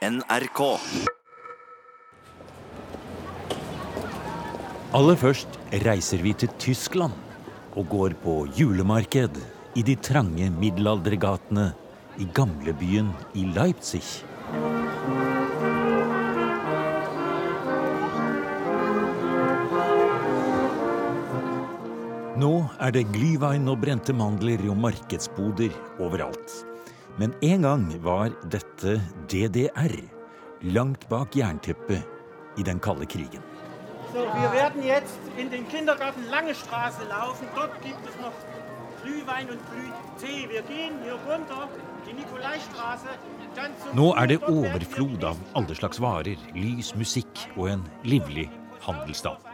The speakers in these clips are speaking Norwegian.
NRK. Aller først reiser vi til Tyskland og går på julemarked i de trange middelaldergatene i gamlebyen i Leipzig. Nå er det glyvein og brente mandler og markedsboder overalt. Men en gang var dette DDR, langt bak jernteppet i den kalde krigen. So, wir werden jetzt in den Kindergarten Lange Straße laufen. Dort gibt es noch Glühwein und Glühtee. Wir gehen hier runter, die Nikolaistraße. Nå er det overflod av alle slags varer, lys, musikk og en livlig handelsstad.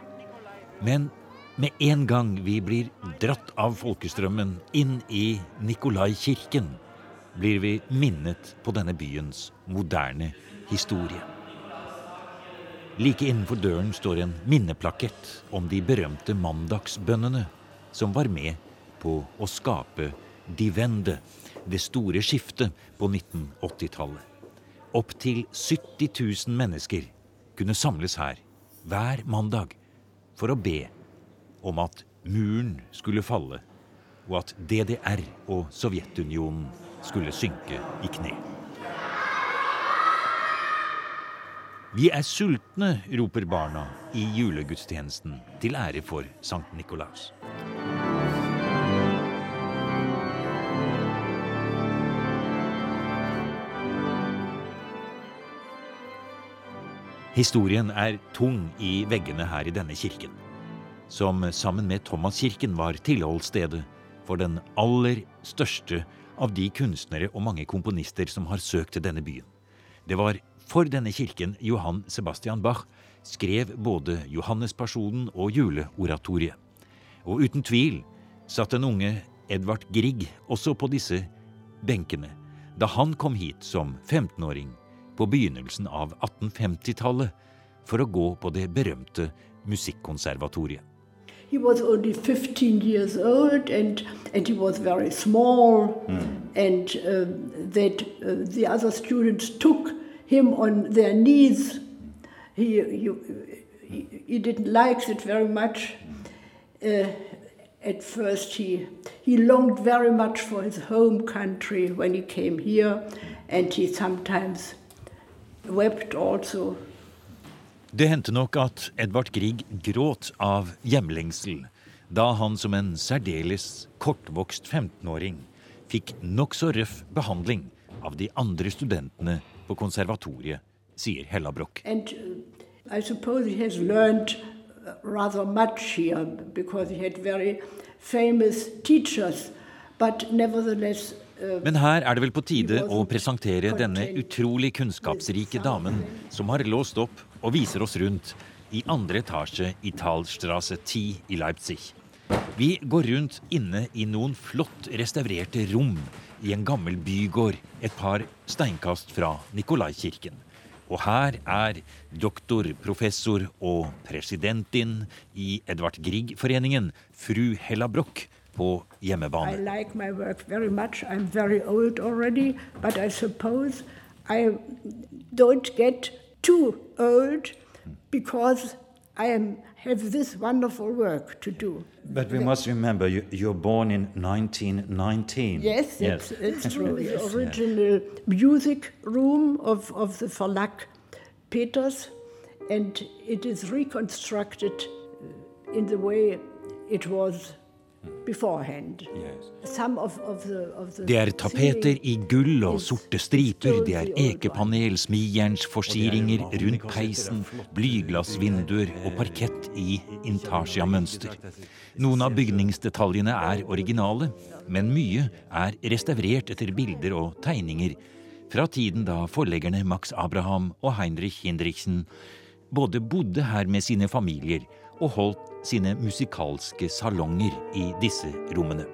Men med en gang vi blir dratt av folkestrømmen inn i Nikolai-kirken, blir vi minnet på denne byens moderne historie. Like innenfor døren står en minneplakett om de berømte mandagsbønnene som var med på å skape de Wende, det store skiftet på 1980-tallet. Opptil 70 000 mennesker kunne samles her hver mandag for å be om at muren skulle falle, og at DDR og Sovjetunionen skulle synke i kne. Vi er sultne, roper barna i julegudstjenesten til ære for Sankt Nikolaus. Historien er tung i veggene her i denne kirken, som sammen med Thomaskirken var tilholdsstedet for den aller største av de kunstnere og mange komponister som har søkt til denne byen. Det var for denne kirken Johan Sebastian Bach skrev både Johannespersonen og juleoratoriet. Og uten tvil satt den unge Edvard Grieg også på disse benkene da han kom hit som 15-åring på begynnelsen av 1850-tallet for å gå på det berømte musikkonservatoriet. He was only 15 years old and, and he was very small, and um, that uh, the other students took him on their knees. He, he, he, he didn't like it very much. Uh, at first, he, he longed very much for his home country when he came here, and he sometimes wept also. Det hendte nok at Edvard Grieg gråt av hjemlengsel da han som en særdeles kortvokst 15-åring fikk nokså røff behandling av de andre studentene på konservatoriet, sier Hella Broch. Uh, I suppose he has learned uh, rather much here because he had very famous teachers, but nevertheless. Uh, Men her er det vel på tide å presentere denne utrolig kunnskapsrike damen som har låst opp og viser oss rundt i andre etasje i Talstrasse 10 i Leipzig. Vi går rundt inne i noen flott restaurerte rom i en gammel bygård et par steinkast fra Nikolaikirken. Og her er doktor, professor og presidentin i Edvard Grieg-foreningen, fru Hella Broch, på I hjemmebane. like my work very much. I'm very old already, but I suppose I don't get too old because I am, have this wonderful work to do. But we must remember, you, you're born in 1919. Yes, it's, it's true. The original music room of, of the Verlag Peters, and it is reconstructed in the way it was Det er tapeter i gull og sorte striper, det er ekepanel, smijernsforsyringer rundt peisen, blyglassvinduer og parkett i intarsia-mønster. Noen av bygningsdetaljene er originale, men mye er restaurert etter bilder og tegninger fra tiden da forleggerne Max Abraham og Heinrich Hindrichsen både bodde her med sine familier og holdt sine musikalske salonger i disse rommene.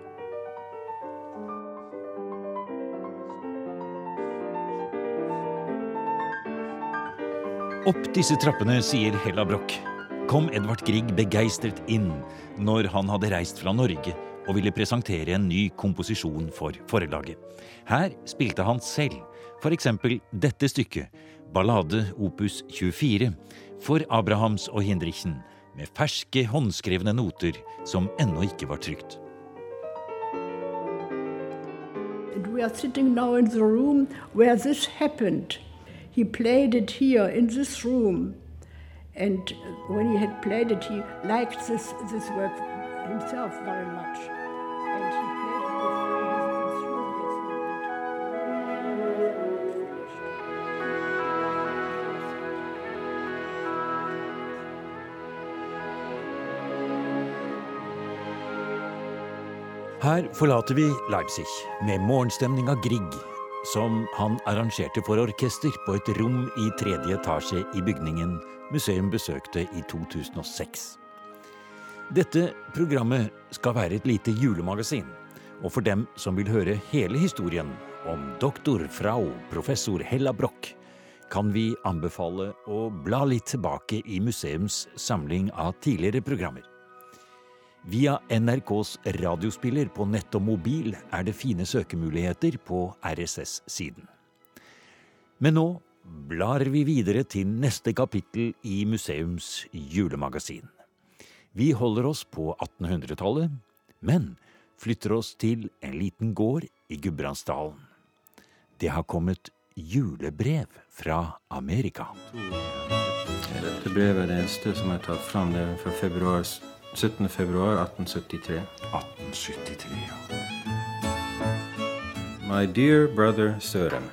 Opp disse trappene, sier Hella Broch, kom Edvard Grieg begeistret inn når han hadde reist fra Norge og ville presentere en ny komposisjon for forlaget. Her spilte han selv f.eks. dette stykket, ballade opus 24 for Abrahams og Hindriksen, med ferske håndskrevne noter som ennå ikke var trygt. And we are sitting now in the room where this happened. He played it here in this room. And when he had played it, he liked this, this work himself. Her forlater vi Leipzig med morgenstemning av Grieg, som han arrangerte for orkester på et rom i tredje etasje i bygningen museum besøkte i 2006. Dette programmet skal være et lite julemagasin, og for dem som vil høre hele historien om doktor frau professor Hella Broch, kan vi anbefale å bla litt tilbake i museums samling av tidligere programmer. Via NRKs radiospiller på nett og mobil er det fine søkemuligheter på RSS-siden. Men nå blar vi videre til neste kapittel i museums julemagasin. Vi holder oss på 1800-tallet, men flytter oss til en liten gård i Gudbrandsdalen. Det har kommet julebrev fra Amerika. Dette brevet er det eneste som er tatt fram. Det er fra februar, 17. februar 1873. 1873, ja. My dear brother Søren.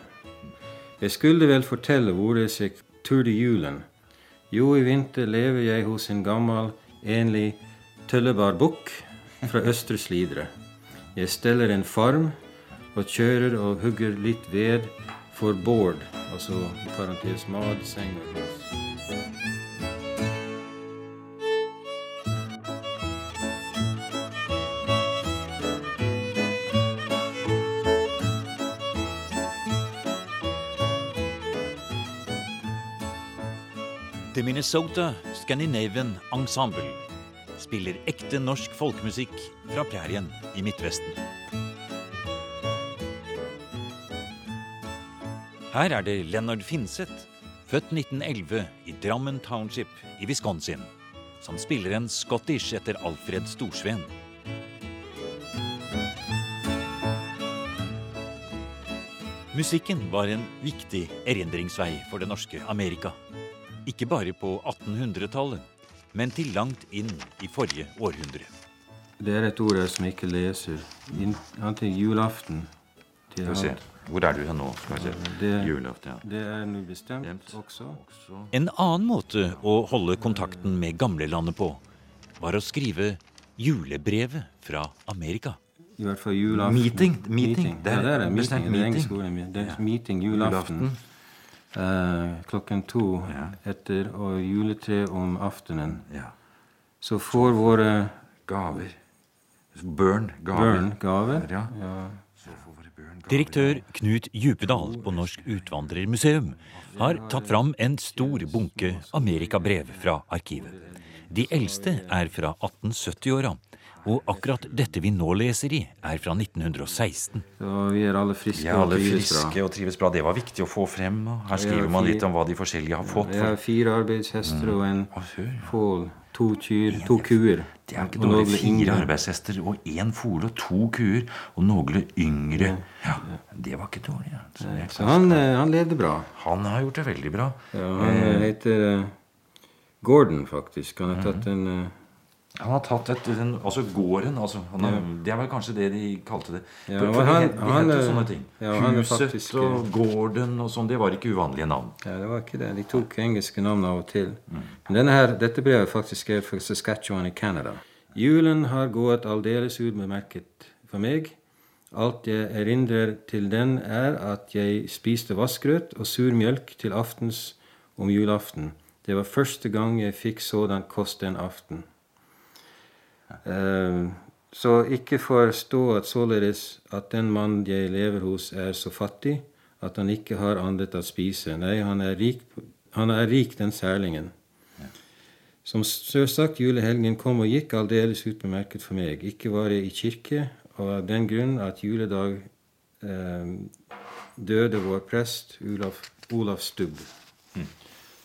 Jeg skulle vel fortelle hvor jeg ser tur til julen. Jo, i vinter lever jeg hos en gammel, enlig tøllebar bukk fra Østre Slidre. Jeg steller en farm og kjører og hugger litt ved for Bård, altså i parentes mad, seng og Minnesota Scandinavian Ensemble spiller ekte norsk folkemusikk fra prærien i Midtvesten. Her er det Leonard Finseth, født 1911 i Drammen Township i Wisconsin, som spiller en scottish etter Alfred Storsveen. Musikken var en viktig erindringsvei for det norske Amerika. Ikke bare på 1800-tallet, men til langt inn i forrige århundre. Det er et ord jeg som ikke leser. Han til julaften. Til Skal vi se. Hvor er du her nå? Skal vi se. Det- Julaften, ja. Det er nå bestemt også. En annen måte å holde kontakten med gamlelandet på, var å skrive julebrevet fra Amerika. I hvert fall julaften. Meeting, meeting. Det er ja, det er det. Meeting. Er meeting. ordet. Det er meeting julaften. Eh, klokken to Ja. etter og juletre om aftenen. ja. Så får våre Gaver. Burn. Gaver. børn gaver. Ja. Børn. Direktør Knut Djupedal på Norsk Utvandrermuseum har tatt fram en stor bunke amerikabrev fra arkivet. De eldste er fra 1870-åra, og akkurat dette vi nå leser i, er fra 1916. Så vi er alle friske Ja, alle og trives friske bra. og trives bra. Det var viktig å få frem. Her skriver man litt om hva de forskjellige har fått. Vi har fire arbeidshester og en fål, to kyr, to kuer. det er ikke dårlig. Fire arbeidshester og én fole og to kuer. Og noen yngre. Ja, Det var ikke dårlig. Ja. Så Så han, han levde bra. Han har gjort det veldig bra. Ja, han eh, heter eh, Gordon, faktisk. Han har tatt en eh, Han har tatt et, den, altså gården altså, han har, Det er vel kanskje det de kalte det. Ja, for, for han- de, det han er- sånne ting. ja, Huset faktisk- og gården og sånn, det var ikke uvanlige navn. Ja, det var ikke det. De tok engelske navn av og til. Men denne her, dette brevet faktisk skrevet fra Saskatchewan i Canada. Julen har gått aldeles utmerket for meg. Alt jeg erindrer til den, er at jeg spiste vassgrøt og sur mjølk til aftens om julaften. Det var første gang jeg fikk sådan kost den aften. Eh, så ikke forstå at således at den mann jeg lever hos, er så fattig at han ikke har annet å spise. Nei, han er rik, han er rik den særlingen. Som selvsagt, julehelgen kom og gikk aldeles utbemerket for meg. Ikke var jeg i kirke, og av den grunn at juledag eh, døde vår prest Olaf, Olaf Stubb.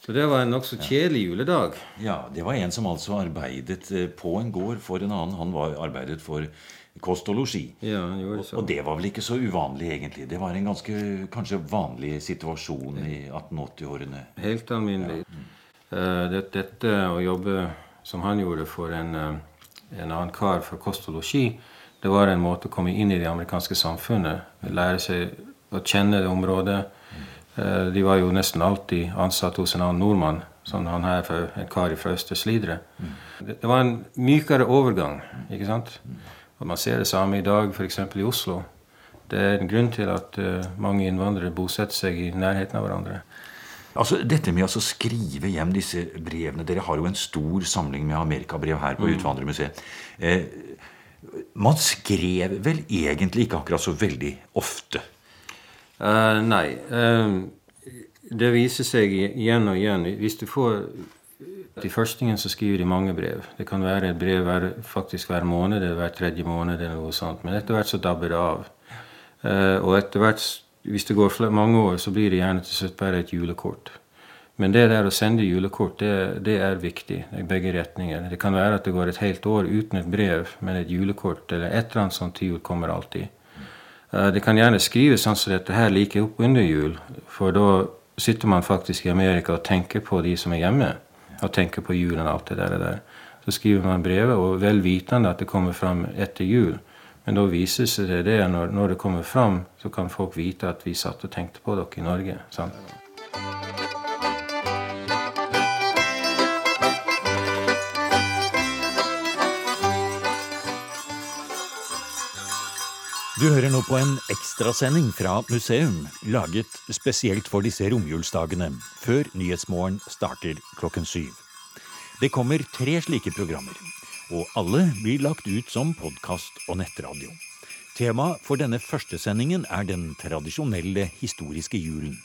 Så det var en nokså kjedelig juledag. Ja, Det var en som altså arbeidet eh, på en gård for en annen. Han var arbeidet for kost og losji. Ja, Og, og det var vel ikke så uvanlig, egentlig. Det var en ganske kanskje vanlig situasjon i 1880-årene. Helt alminnelig. Ja. det, dette å jobbe som han gjorde for en, eh, en annen kar for kost og losji, det var en måte å komme inn i det amerikanske samfunnet. Lære seg å kjenne det området. Eh, De var jo nesten alltid ansatt hos en annen nordmann, som han her, for en kar fra Østre Slidre. Det, det var en mykere overgang, ikke sant? Og man ser det samme i dag, f.eks. i Oslo. Det er en grunn til at eh, mange innvandrere bosetter seg i nærheten av hverandre. Altså, Dette med å skrive hjem disse brevene Dere har jo en stor samling med amerikabrev her på Utvandrermuseet. Eh, man skrev vel egentlig ikke akkurat så veldig ofte. Eh, nei. Uh, det viser seg igjen og igjen. Hvis du får I førstingen så skriver de mange brev. Det kan være et brev hver, faktisk hver måned eller hver tredje måned. eller noe sånt. Men etter hvert så dabber det av. Uh, og etter hvert, hvis det går mange år, så blir det gjerne til slutt bare et julekort. Men det der å sende julekort, det, det er viktig i begge retninger. Det kan være at det går et helt år uten et brev, men et julekort eller et eller annet sånt til jul kommer alltid. Eh, Det kan gjerne skrives sånn som dette her like opp under jul, for da sitter man faktisk i Amerika og tenker på de som er hjemme, og tenker på julen og alt det der. der. Så skriver man brevet, og vel vitende at det kommer fram etter jul. Men da viser seg det det, når, når det kommer fram, så kan folk vite at vi satt og tenkte på dere i Norge. sant? Du hører nå på en ekstrasending fra museum, laget spesielt for disse romjulsdagene, før Nyhetsmorgen starter klokken syv. Det kommer tre slike programmer, og alle blir lagt ut som podkast og nettradio. Tema for denne første sendingen er den tradisjonelle historiske julen.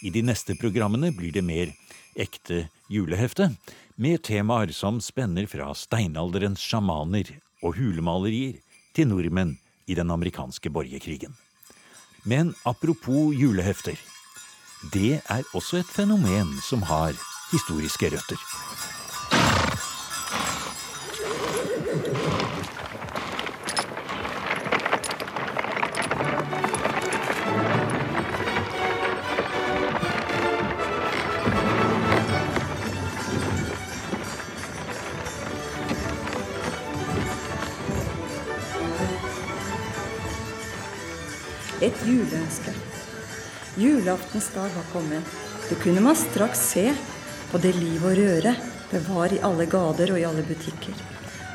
I de neste programmene blir det mer ekte julehefte, med temaer som spenner fra steinalderens sjamaner og hulemalerier til nordmenn i den amerikanske borgerkrigen. Men apropos julehefter. Det er også et fenomen som har historiske røtter. Julaftens dag var kommet. Det kunne man straks se på det liv og røre det var i alle gater og i alle butikker.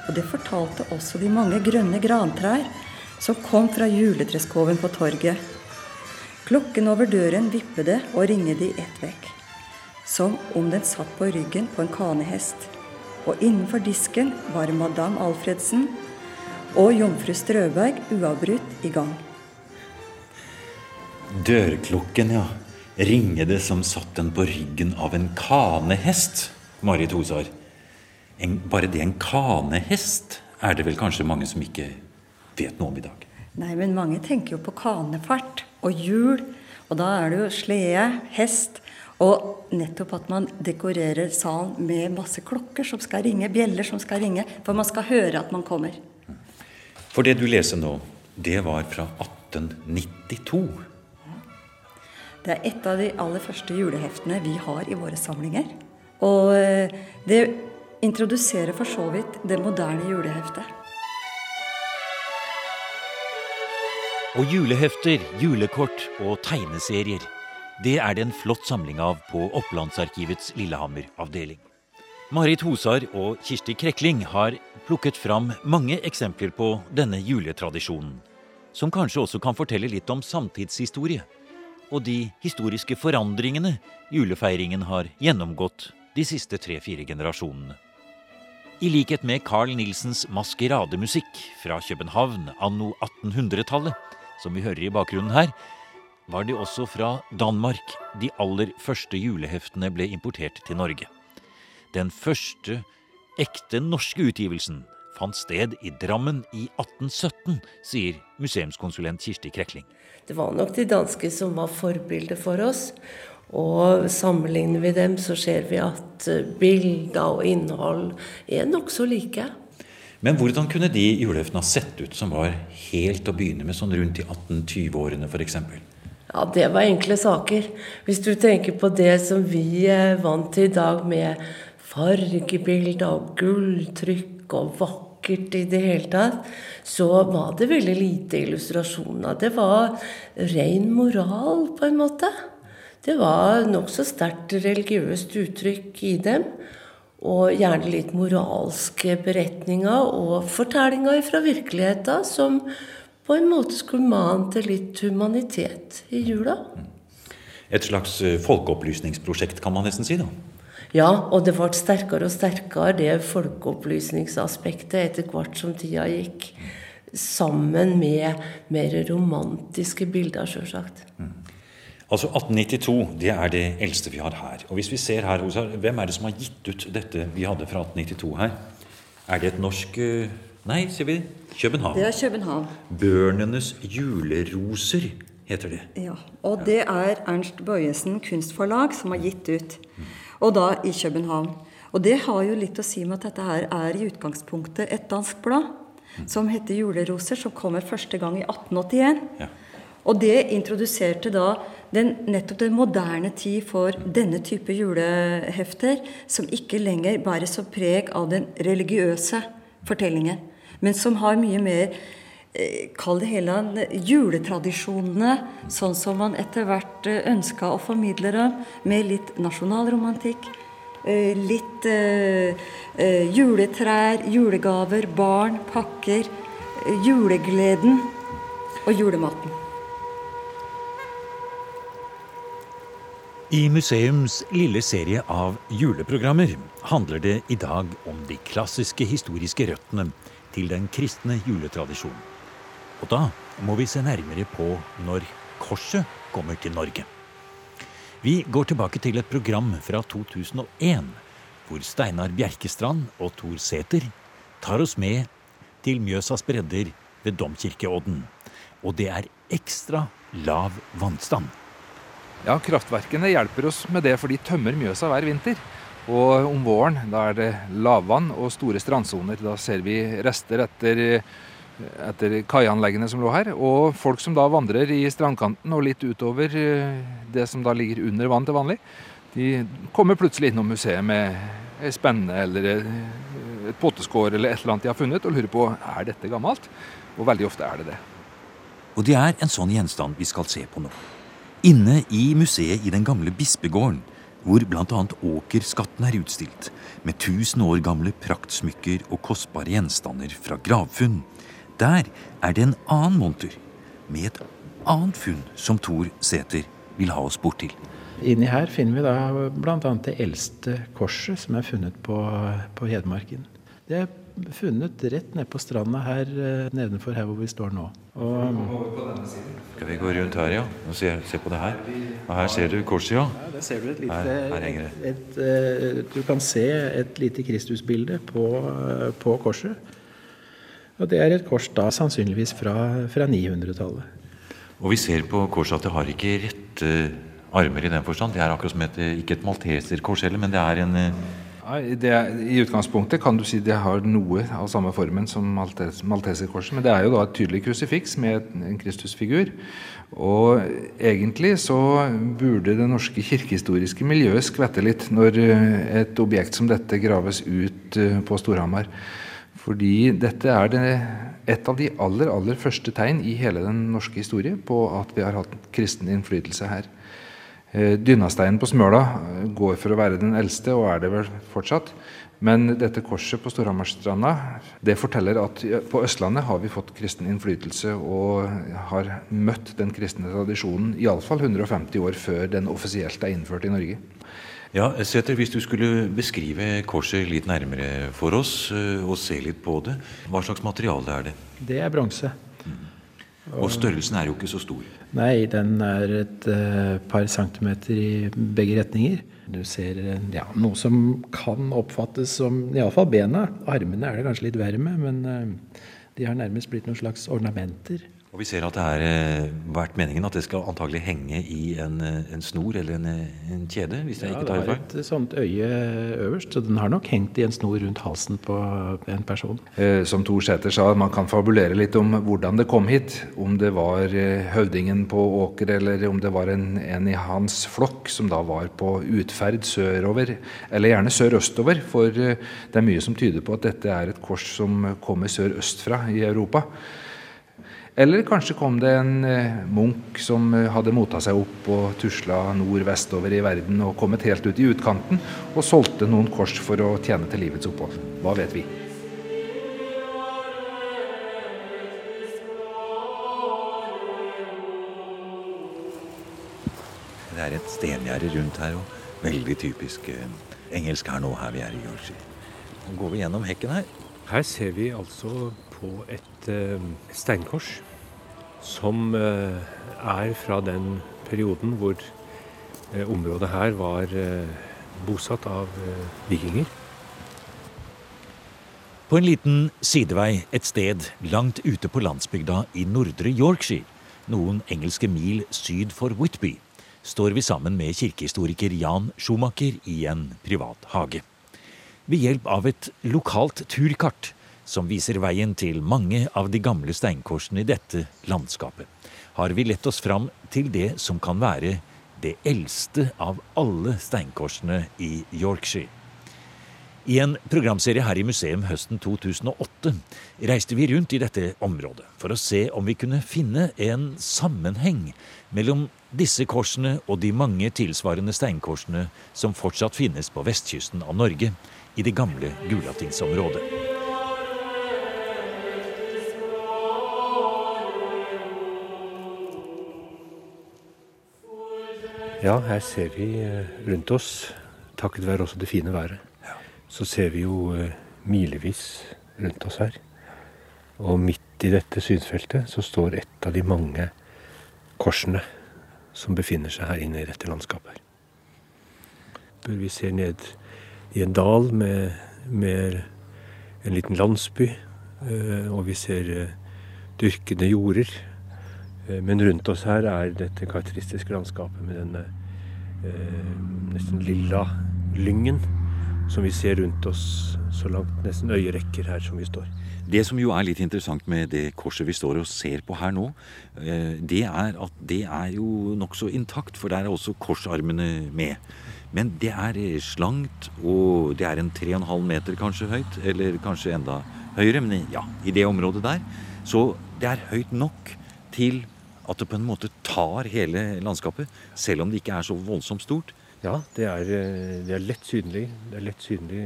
Og det fortalte også de mange grønne grantrær som kom fra juletreskoven på torget. Klokken over døren vippede og ringede i ett vekk, som om den satt på ryggen på en kanehest. Og innenfor disken var madame Alfredsen og jomfru Strøberg uavbrutt i gang. Dørklokken, ja. Ringe det som satt den på ryggen av en kanehest, Marit Hosar. En, bare det en kanehest er det vel kanskje mange som ikke vet noe om i dag. Nei, men mange tenker jo på kanefart og hjul. Og da er det jo slede, hest, og nettopp at man dekorerer salen med masse klokker som skal ringe, bjeller som skal ringe, for man skal høre at man kommer. For det du leser nå, det var fra 1892. Det er et av de aller første juleheftene vi har i våre samlinger. Og eh, det introduserer for så vidt det moderne juleheftet. Og julehefter, julekort og tegneserier. Det er det en flott samling av på Opplandsarkivets Lillehammer-avdeling. Marit Hosar og Kirsti Krekling har plukket fram mange eksempler på denne juletradisjonen, som kanskje også kan fortelle litt om samtidshistorie, og de historiske forandringene julefeiringen har gjennomgått de siste tre-fire generasjonene. I likhet med Carl Nilsens maskerademusikk fra København anno 1800-tallet, som vi hører i bakgrunnen her, var det også fra Danmark de aller første juleheftene ble importert til Norge. Den første ekte norske utgivelsen fant sted i Drammen i 1817, sier museumskonsulent Kirsti Krekling. Det var nok de danske som var forbildet for oss. Og sammenligner vi dem, så ser vi at eh, bilder og innhold er nokså like. Men hvordan kunne de juleheftene ha sett ut som var helt å begynne med, sånn rundt i 1820-årene f.eks.? Ja, det var enkle saker. Hvis du tenker på det som vi er vant til i dag, med fargebilder og gulltrykk og vakkert i det hele tatt, så var det veldig lite illustrasjoner. Det var ren moral, på en måte. Det var nokså sterkt religiøst uttrykk i dem. Og gjerne litt moralske beretninger og fortellinger fra virkeligheten som på en måte skulle mane til litt humanitet i jula. Et slags folkeopplysningsprosjekt, kan man nesten si, da? Ja, og det ble sterkere og sterkere, det folkeopplysningsaspektet, etter hvert som tida gikk. Sammen med mer romantiske bilder, sjølsagt. Mm. Altså 1892 det er det eldste vi har her. Og hvis vi ser her, Hvem er det som har gitt ut dette vi hadde fra 1892 her? Er det et norsk eh, Nei, sier vi København. Det er København. 'Børnenes juleroser' heter det. Ja, Og det er Ernst Bøyesen kunstforlag som har gitt ut. Og da i København. Og det har jo litt å si med at dette her er i utgangspunktet et dansk blad som heter 'Juleroser', som kommer første gang i 1881. Ja. Og det introduserte da den, nettopp den moderne tid for denne type julehefter, som ikke lenger bærer så preg av den religiøse fortellingen, men som har mye mer Kall det hele juletradisjonene, sånn som man etter hvert eh, ønska å formidle dem, med litt nasjonalromantikk. Eh, litt juletrær, julegaver, barn, pakker. Julegleden og julematen. I museums lille serie av juleprogrammer handler det i dag om de klassiske historiske røttene til den kristne juletradisjonen. Og da må vi se nærmere på når korset kommer til Norge. Vi går tilbake til et program fra 2001 hvor Steinar Bjerkestrand og Tor Sæter tar oss med til Mjøsas bredder ved Domkirkeodden. Og det er ekstra lav vannstand. Ja, Kraftverkene hjelper oss med det, for de tømmer Mjøsa hver vinter. Og om våren da er det lavvann og store strandsoner. Da ser vi rester etter, etter kaianleggene som lå her. Og folk som da vandrer i strandkanten og litt utover eh, det som da ligger under vann til vanlig, de kommer plutselig innom museet med ei spenne eller et potteskår eller et eller annet de har funnet, og lurer på er dette gammelt. Og veldig ofte er det det. Og det er en sånn gjenstand vi skal se på nå. Inne i museet i den gamle bispegården, hvor bl.a. åkerskatten er utstilt, med tusen år gamle praktsmykker og kostbare gjenstander fra gravfunn, der er det en annen monter med et annet funn som Thor Sæther vil ha oss bort til. Inni her finner vi da bl.a. det eldste korset som er funnet på, på Hedmarken. Det er funnet rett nede på stranda her eh, nedenfor her hvor vi står nå. Og, Skal vi gå rundt her, ja? Og se, se, på det her. Og her ser du korset, ja. ja der ser du et lite, her, her henger det. Et, et, du kan se et lite Kristusbilde på, på, korset. Og det er et kors da sannsynligvis fra, fra 900-tallet. Og vi ser på korset at det har ikke rette armer i den forstand. Det er akkurat som et, ikke et malteserkors heller, men det er en det, I utgangspunktet kan du si det har noe av samme formen som Maltes, Malteserkorset, men det er jo da et tydelig krusifiks med en Kristusfigur. Og egentlig så burde det norske kirkehistoriske miljøet skvette litt når eh, et objekt som dette graves ut eh, på Storhamar. Fordi dette er det, et av de aller, aller første tegn i hele den norske historie på at vi har hatt kristen innflytelse her. Eh, Dynasteinen på Smøla eh, går for å være den eldste, og er det vel fortsatt. Men dette korset på Storhamarstranda det forteller at på Østlandet har vi fått kristen innflytelse og har møtt den kristne tradisjonen iallfall 150 år før den offisielt er innført i Norge. Ja, Seter, Hvis du skulle beskrive korset litt nærmere for oss eh, og se litt på det, hva slags materiale er det? Det er bronse. Og størrelsen er jo ikke så stor? Nei, den er et uh, par centimeter i begge retninger. Du ser ja, noe som kan oppfattes som iallfall bena. Armene er det kanskje litt verre med, men uh, de har nærmest blitt noen slags ornamenter. Og vi ser at det har eh, vært meningen at det skal antagelig henge i en, eh, en snor eller en, eh, en, kjede? hvis jeg ja, ikke tar feil. Det har et sånt øye øverst, så den har nok hengt i en snor rundt halsen på en person. Eh, som Tor Sæther sa, man kan fabulere litt om hvordan det kom hit. Om det var høvdingen på Åker, eller om det var en, en i hans flokk som da var på utferd sørover, eller gjerne sørøstover. For det er mye som tyder på at dette er et kors som kommer sørøst fra i Europa. Eller kanskje kom det en eh, munk som eh, hadde motta seg opp og tusla nord-vestover i verden og kommet helt ut i utkanten og solgte noen kors for å tjene til livets opphold. Hva vet vi? Det er et stengjerde rundt her, og veldig typisk eh, engelsk her nå, her vi er i Yorkshire. Nå går vi gjennom hekken her. Her ser vi altså på et, et steinkors som eh, er fra den perioden hvor eh, området her var eh, bosatt av vikinger. På en liten sidevei et sted langt ute på landsbygda i nordre Yorkshire, noen engelske mil syd for Whitby, står vi sammen med kirkehistoriker Jan Schumacher i en privat hage. Ved hjelp av et lokalt turkart som viser veien til mange av de gamle steinkorsene i dette landskapet, har vi lett oss fram til det som kan være det eldste av alle steinkorsene i Yorkshire. I en programserie her i museum høsten 2008 reiste vi rundt i dette området for å se om vi kunne finne en sammenheng mellom disse korsene og de mange tilsvarende steinkorsene som fortsatt finnes på vestkysten av Norge, i det gamle Gulatingsområdet. Ja, her ser vi eh, rundt oss, takket være også det fine været, så ser vi jo eh, milevis rundt oss her. Og midt i dette synsfeltet så står et av de mange korsene som befinner seg her inne i dette landskapet. Vi ser ned i en dal med, med en liten landsby, eh, og vi ser dyrkede jorder men rundt oss her er dette karakteristiske landskapet med denne eh, nesten lilla lyngen som vi ser rundt oss så langt nesten øyet rekker her som vi står. Det som jo er litt interessant med det korset vi står og ser på her nå, eh, det er at det er jo nokså intakt, for der er også korsarmene med. Men det er slankt, og det er en 3,5 meter kanskje høyt, eller kanskje enda høyere, men ja, i det området der. Så det er høyt nok til at det på en måte tar hele landskapet, selv om det ikke er så voldsomt stort. Ja, det er, eh, det er lett synlig. Det er lett synlig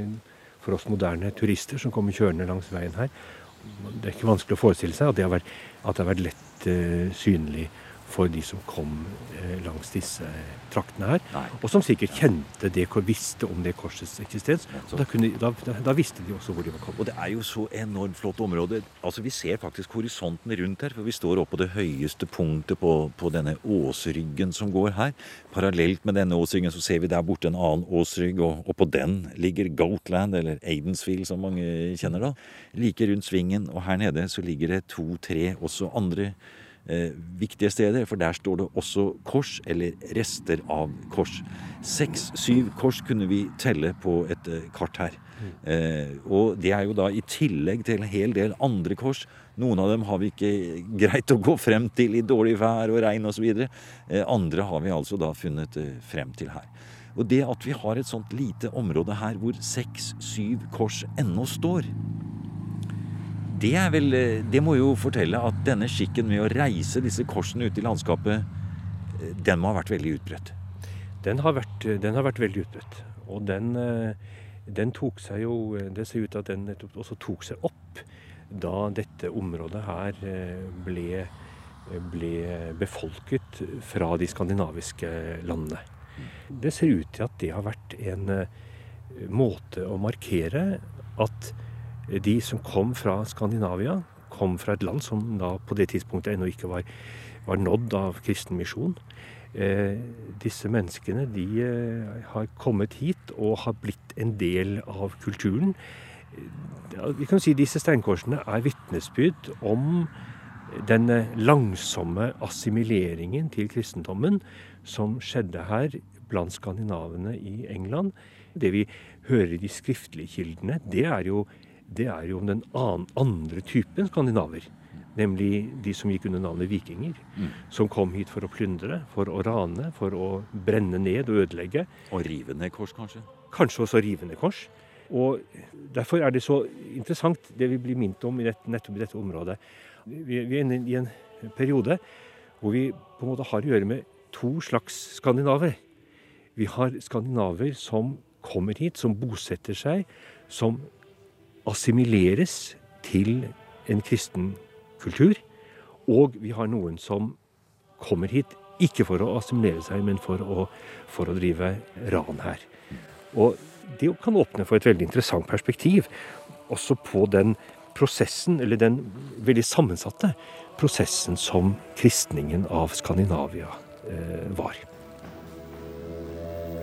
for oss moderne turister som kommer kjørende langs veien her. Det er ikke vanskelig å forestille seg at det har vært, det har vært lett uh, synlig for de som kom eh, langs disse traktene her. Nei. Og som sikkert kjente det, visste om det korsets eksistens. Da, kunne, da, da, visste de også hvor de var kommet. Og det er jo så enormt flott område. Altså Vi ser faktisk horisonten rundt her. For vi står oppe på det høyeste punktet på, på denne åsryggen som går her. Parallelt med denne åsryggen så ser vi der borte en annen åsrygg, og, og på den ligger Goatland, eller Aidensfield som mange kjenner da. Like rundt svingen, og her nede så ligger det to-tre også andre eh, viktige steder, for der står det også kors, eller rester av kors. Seks-syv kors kunne vi telle på et eh, kart her. Eh, og det er jo da i tillegg til en hel del andre kors. Noen av dem har vi ikke greit å gå frem til i dårlig vær og regn osv. Eh, andre har vi altså da funnet eh, frem til her. Og det at vi har et sånt lite område her hvor seks-syv kors ennå står, det, er vel, eh, det må jo fortelle at denne skikken med å reise disse korsene ute i landskapet, eh, den må ha vært veldig utbredt? Den har vært, den har vært veldig utbredt. Og den, eh, den, tok seg jo Det ser ut til at den også tok seg opp da dette området her ble, ble befolket fra de skandinaviske landene. Det ser ut til at det har vært en måte å markere at de som kom fra Skandinavia, kom fra et land som da på det tidspunktet ennå ikke var, var nådd av kristen misjon. Eh, disse menneskene de eh, har kommet hit og har blitt en del av kulturen. Ja, vi kan si Disse steinkorsene er vitnesbyrd om den langsomme assimileringen til kristendommen som skjedde her blant skandinavene i England. Det vi hører i de skriftlige kildene, det er jo, det er jo den andre typen skandinaver. Nemlig de som gikk under navnet vikinger. Mm. Som kom hit for å plyndre, for å rane, for å brenne ned og ødelegge. Og rive ned kors, kanskje? Kanskje også rive ned kors. Og Derfor er det så interessant det vi blir minnet om i dette, nettopp i dette området. Vi, vi er inne i en periode hvor vi på en måte har å gjøre med to slags skandinaver. Vi har skandinaver som kommer hit, som bosetter seg, som assimileres til en kristen kultur. Og vi har noen som kommer hit ikke for å assimilere seg, men for å, for å drive ran her. Og det kan åpne for et veldig interessant perspektiv også på den prosessen, eller den veldig sammensatte prosessen som kristningen av Skandinavia eh, var.